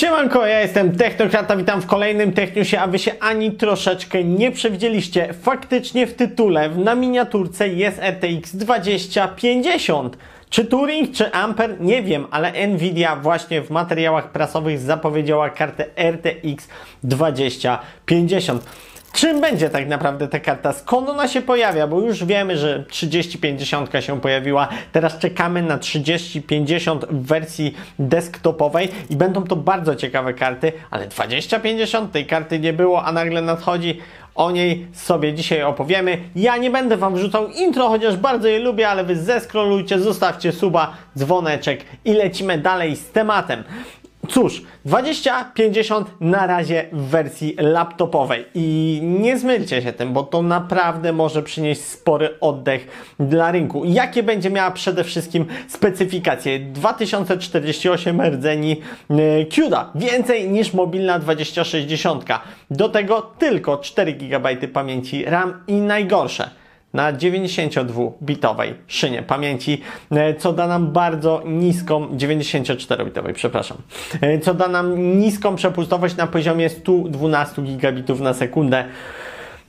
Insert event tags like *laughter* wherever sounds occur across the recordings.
Siemanko, ja jestem Technokrata, witam w kolejnym Techniusie, a wy się ani troszeczkę nie przewidzieliście. Faktycznie w tytule, na miniaturce jest RTX 2050. Czy Turing, czy Ampere? Nie wiem, ale Nvidia właśnie w materiałach prasowych zapowiedziała kartę RTX 2050. Czym będzie tak naprawdę ta karta? Skąd ona się pojawia? Bo już wiemy, że 3050 się pojawiła. Teraz czekamy na 3050 w wersji desktopowej i będą to bardzo ciekawe karty, ale 2050 tej karty nie było, a nagle nadchodzi. O niej sobie dzisiaj opowiemy. Ja nie będę Wam wrzucał intro, chociaż bardzo je lubię, ale Wy zeskrolujcie, zostawcie suba, dzwoneczek i lecimy dalej z tematem. Cóż, 2050 na razie w wersji laptopowej i nie zmylcie się tym, bo to naprawdę może przynieść spory oddech dla rynku. Jakie będzie miała przede wszystkim specyfikacje? 2048 rdzeni e, CUDA, więcej niż mobilna 2060. Do tego tylko 4 GB pamięci RAM i najgorsze na 92-bitowej szynie pamięci, e, co da nam bardzo niską, 94-bitowej, przepraszam, e, co da nam niską przepustowość na poziomie 112 gigabitów na sekundę.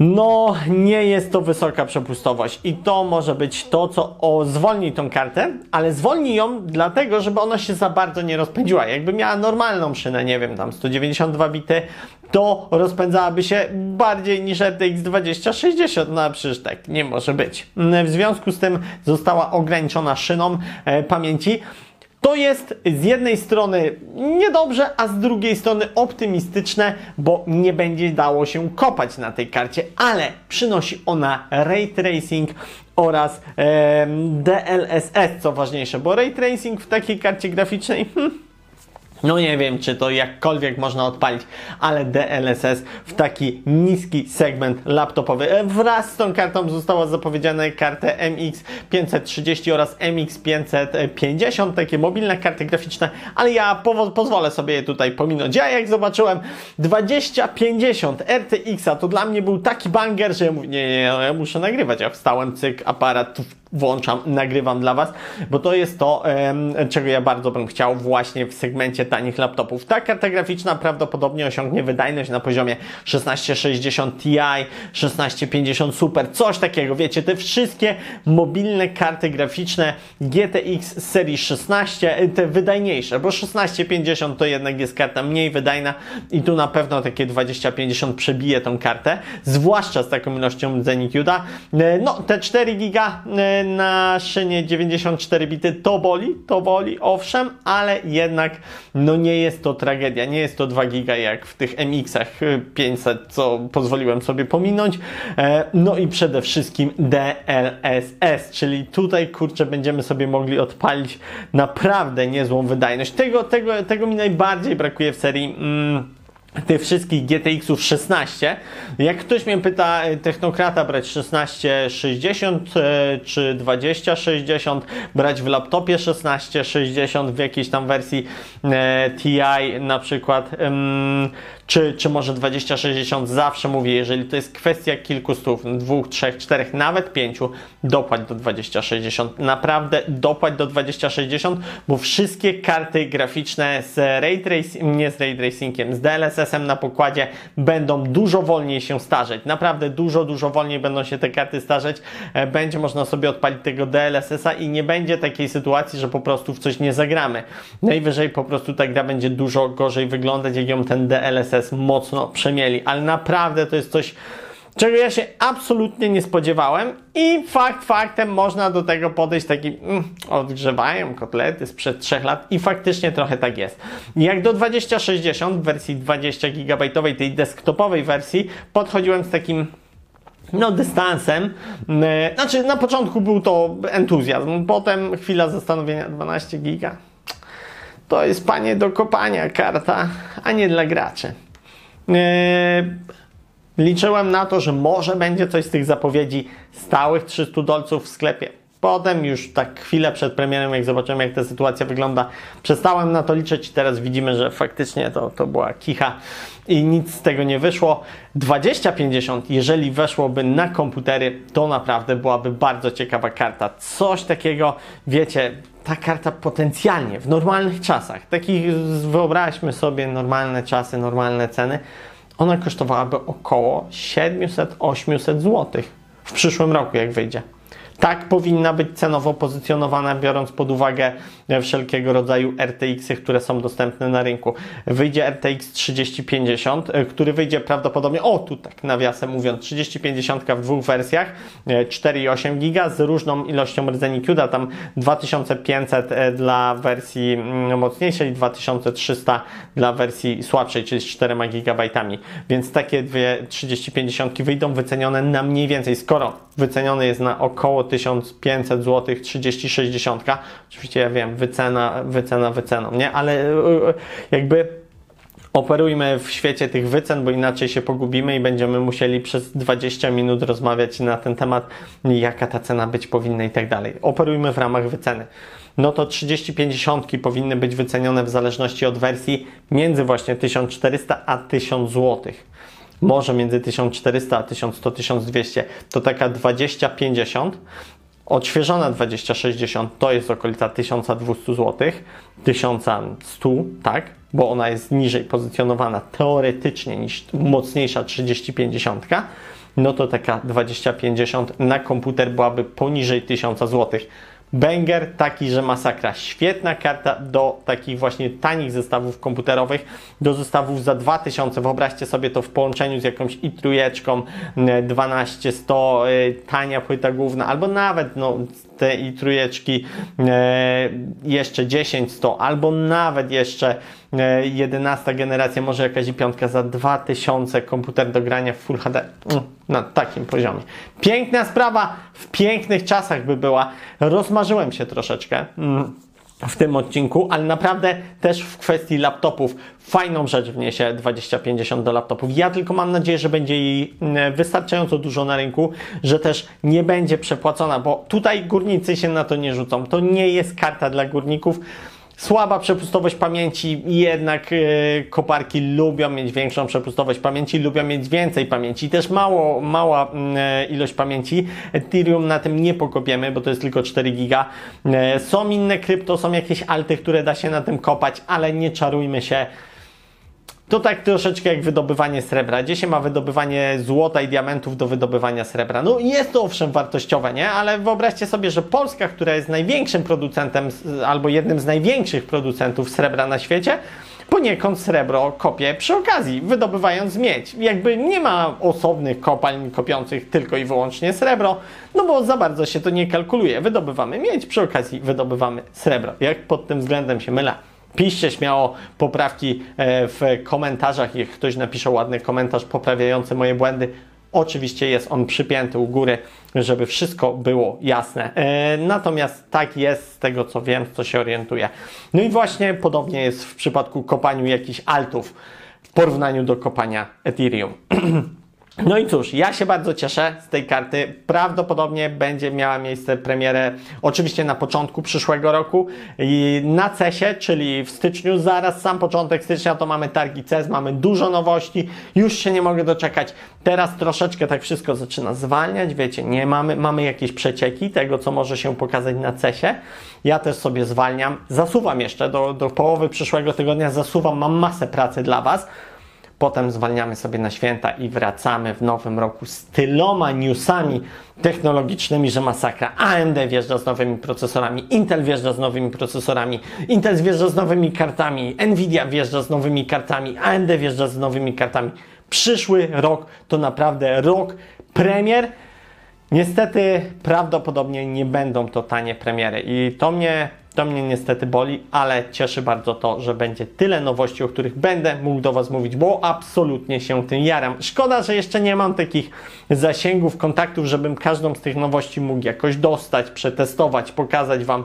No, nie jest to wysoka przepustowość i to może być to, co o, zwolni tą kartę, ale zwolni ją dlatego, żeby ona się za bardzo nie rozpędziła. Jakby miała normalną szynę, nie wiem, tam 192 bity, to rozpędzałaby się bardziej niż RTX 2060. No a przecież tak nie może być. W związku z tym została ograniczona szyną e, pamięci. To jest z jednej strony niedobrze, a z drugiej strony optymistyczne, bo nie będzie dało się kopać na tej karcie, ale przynosi ona ray tracing oraz e, DLSS, co ważniejsze, bo ray tracing w takiej karcie graficznej hmm, no nie wiem, czy to jakkolwiek można odpalić, ale DLSS w taki niski segment laptopowy. E, wraz z tą kartą została zapowiedziana karta MX530 oraz MX550, takie mobilne karty graficzne, ale ja po pozwolę sobie je tutaj pominąć. Ja jak zobaczyłem 2050 RTX-a, to dla mnie był taki banger, że ja mówię, nie, nie, no, ja muszę nagrywać. Ja wstałem, cyk, aparat włączam, nagrywam dla Was, bo to jest to, czego ja bardzo bym chciał właśnie w segmencie tanich laptopów. Ta karta graficzna prawdopodobnie osiągnie wydajność na poziomie 1660 Ti, 1650 Super, coś takiego, wiecie, te wszystkie mobilne karty graficzne GTX serii 16, te wydajniejsze, bo 1650 to jednak jest karta mniej wydajna i tu na pewno takie 2050 przebije tą kartę, zwłaszcza z taką ilością Zenikuda. E, no, te 4 giga e, na szynie 94 bity to boli, to boli, owszem, ale jednak no nie jest to tragedia, nie jest to 2 giga jak w tych MX-ach 500, co pozwoliłem sobie pominąć. E, no i przede wszystkim DLSS, czyli tutaj kurczę będziemy sobie mogli odpalić naprawdę niezłą wydajność. Tego, tego, tego mi najbardziej brakuje w serii. Mm, tych wszystkich GTX-ów 16. Jak ktoś mnie pyta, e, technokrata brać 1660 e, czy 2060, brać w laptopie 1660 w jakiejś tam wersji e, TI na przykład, czy, czy może 2060, zawsze mówię, jeżeli to jest kwestia kilku stów, dwóch, trzech, czterech, nawet pięciu, dopłać do 2060. Naprawdę dopłać do 2060, bo wszystkie karty graficzne z ray tracing, nie z ray tracingiem, z DLSS-em na pokładzie będą dużo wolniej się starzeć. Naprawdę dużo, dużo wolniej będą się te karty starzeć. E, będzie można sobie odpalić tego DLSS-a i nie będzie takiej sytuacji, że po prostu w coś nie zagramy. Najwyżej po prostu ta gra będzie dużo gorzej wyglądać, jak ją ten DLSS mocno przemieli, ale naprawdę to jest coś, czego ja się absolutnie nie spodziewałem i fakt faktem można do tego podejść taki mm, odgrzewają kotlety sprzed 3 lat i faktycznie trochę tak jest. Jak do 2060 w wersji 20 GB tej desktopowej wersji podchodziłem z takim no, dystansem. E, znaczy, na początku był to entuzjazm, potem chwila zastanowienia 12 giga. To jest panie do kopania karta, a nie dla graczy. Yy, liczyłem na to, że może będzie coś z tych zapowiedzi stałych 300 dolców w sklepie. Potem już tak chwilę przed premierem, jak zobaczyłem jak ta sytuacja wygląda, przestałem na to liczyć i teraz widzimy, że faktycznie to, to była kicha i nic z tego nie wyszło. 2050, jeżeli weszłoby na komputery, to naprawdę byłaby bardzo ciekawa karta. Coś takiego, wiecie, ta karta potencjalnie w normalnych czasach, takich wyobraźmy sobie normalne czasy, normalne ceny, ona kosztowałaby około 700-800 zł w przyszłym roku, jak wyjdzie. Tak powinna być cenowo pozycjonowana, biorąc pod uwagę wszelkiego rodzaju RTX-y, które są dostępne na rynku. Wyjdzie RTX 3050, który wyjdzie prawdopodobnie, o tu tak nawiasem mówiąc, 3050 w dwóch wersjach, 4,8 giga z różną ilością rdzeni CUDA, tam 2500 dla wersji mocniejszej, 2300 dla wersyi słabszej, czyli z 4 GB. Więc takie dwie 3050 wyjdą wycenione na mniej więcej, skoro wyceniony jest na około 1500 zł 3060. Oczywiście ja wiem, wycena, wycena wyceną, nie? Ale e, jakby operujmy w świecie tych wycen, bo inaczej się pogubimy i będziemy musieli przez 20 minut rozmawiać na ten temat, jaka ta cena być powinna i tak dalej. Operujmy w ramach wyceny. No to 30-50 powinny być wycenione w zależności od wersji między właśnie 1400 a 1000 zł może między 1400 a 1100, 1200 to taka 2050. Odświeżona 2060 to jest okolica 1200 zł, 1100, tak, bo ona jest niżej pozycjonowana teoretycznie niż mocniejsza 3050. No to taka 2050 na komputer byłaby poniżej 1000 zł. Banger taki, że masakra. Świetna karta do takich właśnie tanich zestawów komputerowych, do zestawów za 2000. Wyobraźcie sobie to w połączeniu z jakąś i trójeczką 12100, e, tania płyta główna, albo nawet no, te i trójeczki e, jeszcze 10100, albo nawet jeszcze 11 e, generacja, może jakaś i piątka za 2000 komputer do grania w Full HD mm, na takim poziomie. Piękna sprawa, w pięknych czasach by była. Rozmarzyłem się troszeczkę mm, w tym odcinku, ale naprawdę też w kwestii laptopów fajną rzecz wniesie 2050 do laptopów. Ja tylko mam nadzieję, że będzie jej mm, wystarczająco dużo na rynku, że też nie będzie przepłacona, bo tutaj górnicy się na to nie rzucą. To nie jest karta dla górników. Słaba przepustowość pamięci, jednak yy, koparki lubią mieć większą przepustowość pamięci, lubią mieć więcej pamięci. Też mało, mała yy, ilość pamięci. Ethereum na tym nie pokopiemy, bo to jest tylko 4 giga. Yy, są inne krypto, są jakieś alty, które da się na tym kopać, ale nie czarujmy się. To tak troszeczkę jak wydobywanie srebra. Gdzie się ma wydobywanie złota i diamentów do wydobywania srebra? No jest to owszem wartościowe, nie? Ale wyobraźcie sobie, że Polska, która jest największym producentem albo jednym z największych producentów srebra na świecie, poniekąd srebro kopie przy okazji, wydobywając miedź. Jakby nie ma osobnych kopalń kopiących tylko i wyłącznie srebro, no bo za bardzo się to nie kalkuluje. Wydobywamy miedź, przy okazji wydobywamy srebro. Jak pod tym względem się mylę? Piszcie śmiało poprawki e, w komentarzach. Jak ktoś napisze ładny komentarz poprawiający moje błędy, oczywiście jest on przypięty u góry, żeby wszystko było jasne. E, natomiast tak jest z tego co wiem, co się orientuję. No i właśnie podobnie jest w przypadku kopaniu jakichś altów w porównaniu do kopania Ethereum. *clears throat* No i cóż, ja się bardzo cieszę z tej karty. Prawdopodobnie będzie miała miejsce premierę oczywiście na początku przyszłego roku i na CESie, czyli w styczniu, zaraz sam początek stycznia to mamy targi CES, mamy dużo nowości, już się nie mogę doczekać. Teraz troszeczkę tak wszystko zaczyna zwalniać, wiecie, nie mamy, mamy jakieś przecieki tego, co może się pokazać na CESie. Ja też sobie zwalniam, zasuwam jeszcze do, do połowy przyszłego tygodnia, zasuwam, mam masę pracy dla Was. Potem zwalniamy sobie na święta i wracamy w nowym roku z tyloma newsami technologicznymi, że masakra. AMD wjeżdża z nowymi procesorami, Intel wjeżdża z nowymi procesorami, Intel wjeżdża z nowymi kartami, Nvidia wjeżdża z nowymi kartami, AMD wjeżdża z nowymi kartami. Przyszły rok to naprawdę rok premier. Niestety prawdopodobnie nie będą to tanie premiery i to mnie to mnie niestety boli, ale cieszy bardzo to, że będzie tyle nowości, o których będę mógł do Was mówić, bo absolutnie się tym jaram. Szkoda, że jeszcze nie mam takich zasięgów, kontaktów, żebym każdą z tych nowości mógł jakoś dostać, przetestować, pokazać Wam.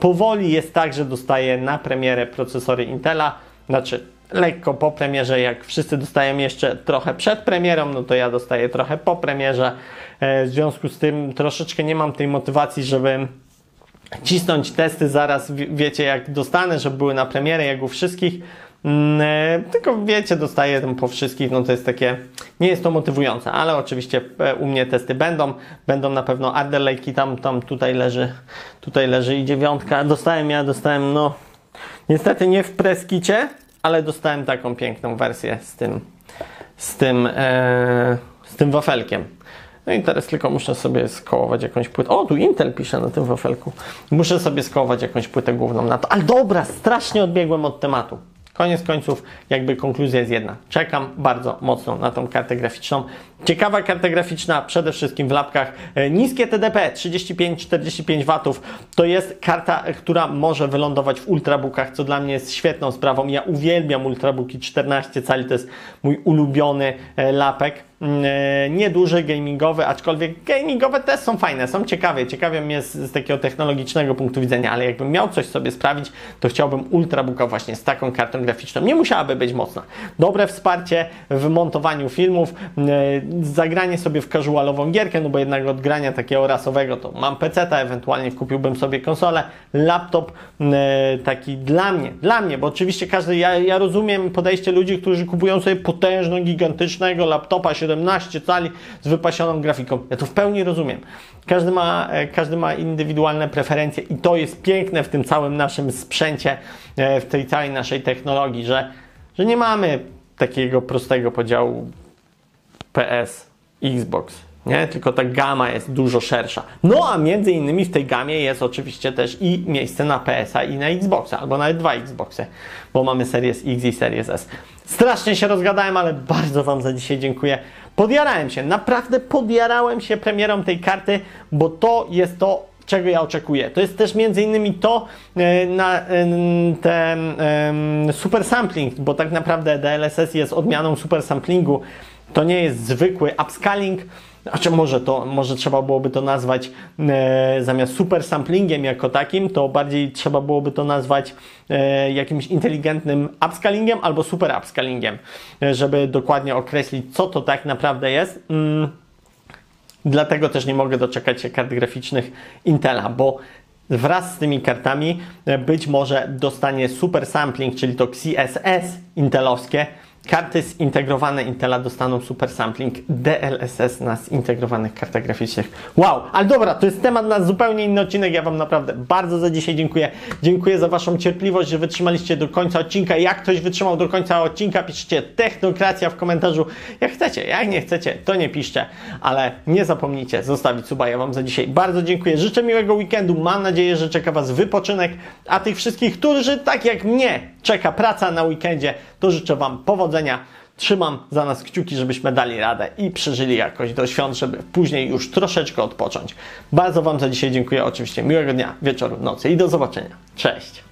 Powoli jest tak, że dostaję na premierę procesory Intela, znaczy lekko po premierze, jak wszyscy dostają jeszcze trochę przed premierą, no to ja dostaję trochę po premierze. E, w związku z tym troszeczkę nie mam tej motywacji, żeby cisnąć testy zaraz, wiecie, jak dostanę, żeby były na premierę, jak u wszystkich. Mm, e, tylko wiecie, dostaję tam po wszystkich, no to jest takie, nie jest to motywujące, ale oczywiście e, u mnie testy będą, będą na pewno Arder Lake'i, tam, tam tutaj leży, tutaj leży i dziewiątka, dostałem ja, dostałem no, niestety nie w preskicie, ale dostałem taką piękną wersję z tym, z tym, e, z tym wafelkiem. No i teraz tylko muszę sobie skołować jakąś płytę. O, tu Intel pisze na tym wafelku. Muszę sobie skołować jakąś płytę główną na to. Ale dobra, strasznie odbiegłem od tematu. Koniec końców, jakby konkluzja jest jedna. Czekam bardzo mocno na tą kartę graficzną. Ciekawa karta graficzna, przede wszystkim w lapkach. E, niskie TDP, 35-45 W. To jest karta, która może wylądować w ultrabookach, co dla mnie jest świetną sprawą. Ja uwielbiam ultrabooki 14 cali, to jest mój ulubiony e, lapek. Mm, e, Nieduży, gamingowy, aczkolwiek gamingowe też są fajne, są ciekawe. Ciekawie mnie z, z takiego technologicznego punktu widzenia, ale jakbym miał coś sobie sprawić, to chciałbym ultrabooka właśnie z taką kartą graficzną. Nie musiałaby być mocna. Dobre wsparcie w montowaniu filmów, zagranie sobie w casualową gierkę, no bo jednak od grania takiego rasowego to mam PC, ewentualnie kupiłbym sobie konsolę, laptop taki dla mnie, dla mnie, bo oczywiście każdy, ja, ja rozumiem podejście ludzi, którzy kupują sobie potężnego, gigantycznego laptopa 17 cali z wypasioną grafiką. Ja to w pełni rozumiem. Każdy ma, każdy ma indywidualne preferencje i to jest piękne w tym całym naszym sprzęcie, w tej całej naszej technologii, że, że nie mamy takiego prostego podziału PS, Xbox, nie? Tylko ta gama jest dużo szersza. No a między innymi w tej gamie jest oczywiście też i miejsce na PS-a i na Xboxa, albo nawet dwa Xboxy, bo mamy Series X i Series S. Strasznie się rozgadałem, ale bardzo Wam za dzisiaj dziękuję. Podjarałem się, naprawdę podjarałem się premierą tej karty, bo to jest to, czego ja oczekuję. To jest też między innymi to e, na e, ten super sampling, bo tak naprawdę DLSS jest odmianą super samplingu to nie jest zwykły upscaling, znaczy może to, może trzeba byłoby to nazwać e, zamiast super samplingiem jako takim, to bardziej trzeba byłoby to nazwać e, jakimś inteligentnym upscalingiem albo super upscalingiem, e, żeby dokładnie określić, co to tak naprawdę jest. Mm, dlatego też nie mogę doczekać się kart graficznych Intela, bo wraz z tymi kartami e, być może dostanie super sampling, czyli to CSS intelowskie, Karty zintegrowane Intela dostaną super sampling DLSS na zintegrowanych kartach graficznych. Wow, ale dobra, to jest temat na zupełnie inny odcinek. Ja Wam naprawdę bardzo za dzisiaj dziękuję. Dziękuję za Waszą cierpliwość, że wytrzymaliście do końca odcinka. Jak ktoś wytrzymał do końca odcinka, piszcie technokracja w komentarzu. Jak chcecie, jak nie chcecie, to nie piszcie, ale nie zapomnijcie zostawić suba. Ja Wam za dzisiaj bardzo dziękuję. Życzę miłego weekendu. Mam nadzieję, że czeka Was wypoczynek, a tych wszystkich, którzy tak jak mnie czeka praca na weekendzie, to życzę Wam powodzenia. Trzymam za nas kciuki, żebyśmy dali radę i przeżyli jakoś do świąt, żeby później już troszeczkę odpocząć. Bardzo Wam za dzisiaj dziękuję. Oczywiście miłego dnia, wieczoru, nocy i do zobaczenia. Cześć!